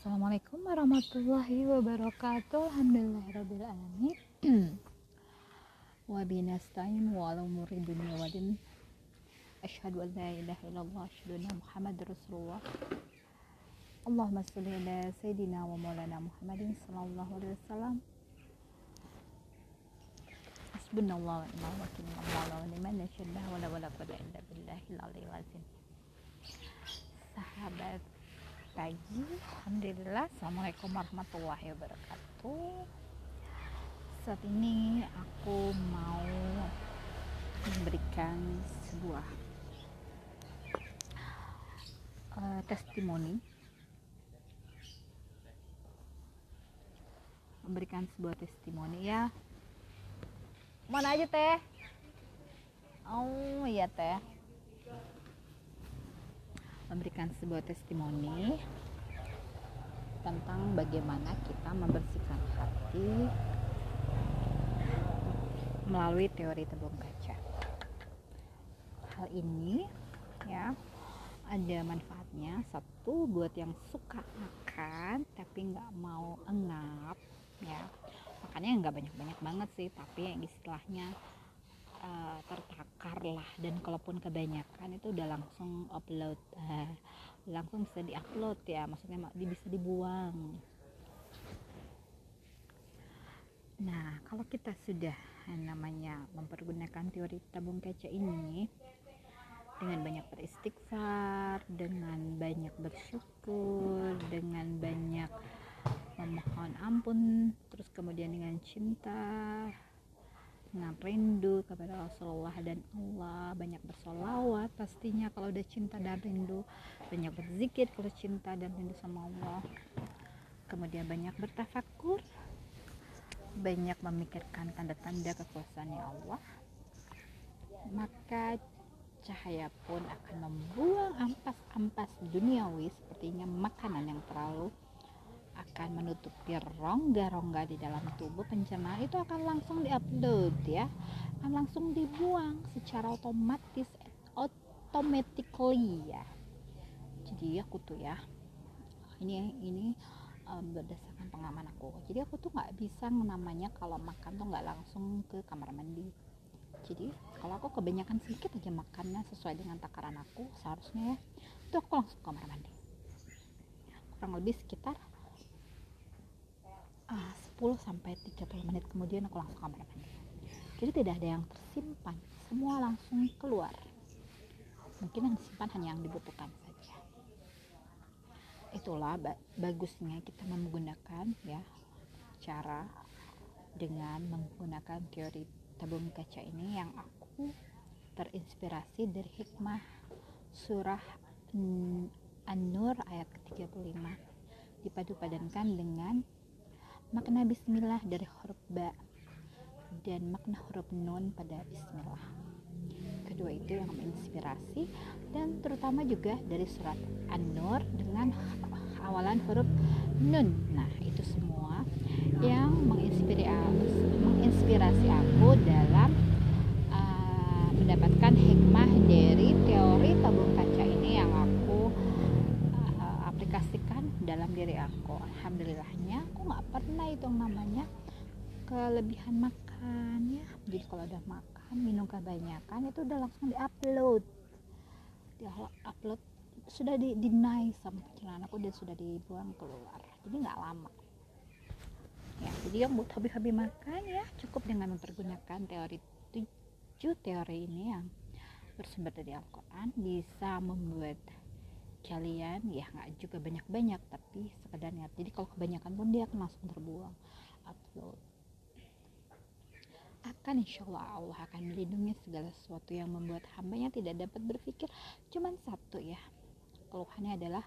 Assalamualaikum warahmatullahi wabarakatuh Alhamdulillahirabbil alamin wa wa ala umuri dunya wa din asyhadu an la ilaha illallah asyhadu anna muhammadar rasulullah Allahumma shalli ala sayyidina wa maulana Muhammadin sallallahu alaihi wasallam Hasbunallahu wa ni'mal wakil wa la liman yashhadu wa la wala quwwata illa billahil aliyyil azim pagi Alhamdulillah. Assalamualaikum warahmatullahi wabarakatuh. Saat ini aku mau memberikan sebuah uh, testimoni. Memberikan sebuah testimoni ya. Mana aja teh. Oh iya teh memberikan sebuah testimoni tentang bagaimana kita membersihkan hati melalui teori tebung kaca. Hal ini ya ada manfaatnya satu buat yang suka makan tapi nggak mau engap ya makannya nggak banyak-banyak banget sih tapi yang istilahnya uh, tertakar lah dan kalaupun kebanyakan itu udah langsung upload uh, langsung bisa diupload ya. Maksudnya bisa dibuang. Nah kalau kita sudah namanya mempergunakan teori tabung kaca ini dengan banyak beristighfar dengan banyak bersyukur dengan banyak memohon ampun terus kemudian dengan cinta dengan rindu kepada Rasulullah dan Allah. Banyak bersolawat pastinya kalau udah cinta dan rindu. Banyak berzikir kalau cinta dan rindu sama Allah. Kemudian banyak bertafakur banyak memikirkan tanda-tanda kekuasaan Allah. Maka cahaya pun akan membuang ampas-ampas duniawi sepertinya makanan yang terlalu akan menutupi rongga-rongga di dalam tubuh pencernaan itu akan langsung diupload ya. Akan langsung dibuang secara otomatis automatically ya. Jadi aku tuh ya ini ini um, berdasarkan pengalaman aku. Jadi aku tuh nggak bisa namanya kalau makan tuh nggak langsung ke kamar mandi. Jadi kalau aku kebanyakan sedikit aja makannya sesuai dengan takaran aku seharusnya ya itu aku langsung ke kamar mandi. Kurang lebih sekitar ah, 10 sampai 30 menit kemudian aku langsung kamar mandi. Jadi tidak ada yang tersimpan semua langsung keluar. Mungkin yang disimpan hanya yang dibutuhkan saja. Itulah bagusnya kita menggunakan ya cara dengan menggunakan teori tabung kaca ini yang aku terinspirasi dari hikmah surah An-Nur ayat ke-35 dipadu padankan dengan makna bismillah dari huruf ba dan makna huruf nun pada bismillah. Kedua itu yang menginspirasi dan terutama juga dari surat An-Nur dengan awalan huruf nun. Nah itu semua yang menginspirasi aku dalam uh, mendapatkan hikmah dari teori tabung kaca ini yang aku uh, aplikasikan dalam diri aku. Alhamdulillahnya aku nggak pernah itu namanya kelebihan makan ya. Jadi kalau udah makan minum kebanyakan itu udah langsung diupload. Di upload sudah di deny sama pencernaan aku dan sudah dibuang keluar. Jadi nggak lama. Ya jadi yang buat hobi-hobi makan ya cukup dengan mempergunakan teori tujuh teori ini yang bersumber dari Al-Quran bisa membuat kalian ya nggak juga banyak-banyak tapi sekedar niat. Jadi kalau kebanyakan pun dia akan langsung terbuang upload akan insya Allah Allah akan melindungi segala sesuatu yang membuat hambanya tidak dapat berpikir. Cuman satu ya keluhannya adalah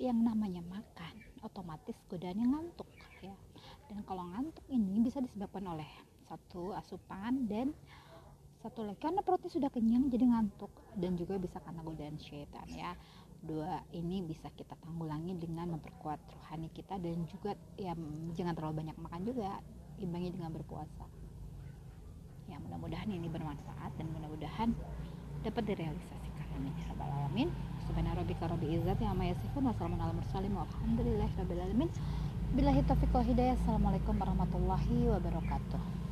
yang namanya makan otomatis godaannya ngantuk ya. Dan kalau ngantuk ini bisa disebabkan oleh satu asupan dan satu lagi karena perutnya sudah kenyang jadi ngantuk dan juga bisa karena godaan syaitan ya dua ini bisa kita tanggulangi dengan memperkuat rohani kita dan juga ya jangan terlalu banyak makan juga imbangi dengan berpuasa. Ya mudah-mudahan ini bermanfaat dan mudah-mudahan dapat direalisasikan. Amin ya rabbal alamin. Subhana rabbika rabbil izzati amma yasifun wassalamun ala mursalin walhamdulillahi rabbil alamin. Billahi taufiq wal hidayah. Assalamualaikum warahmatullahi wabarakatuh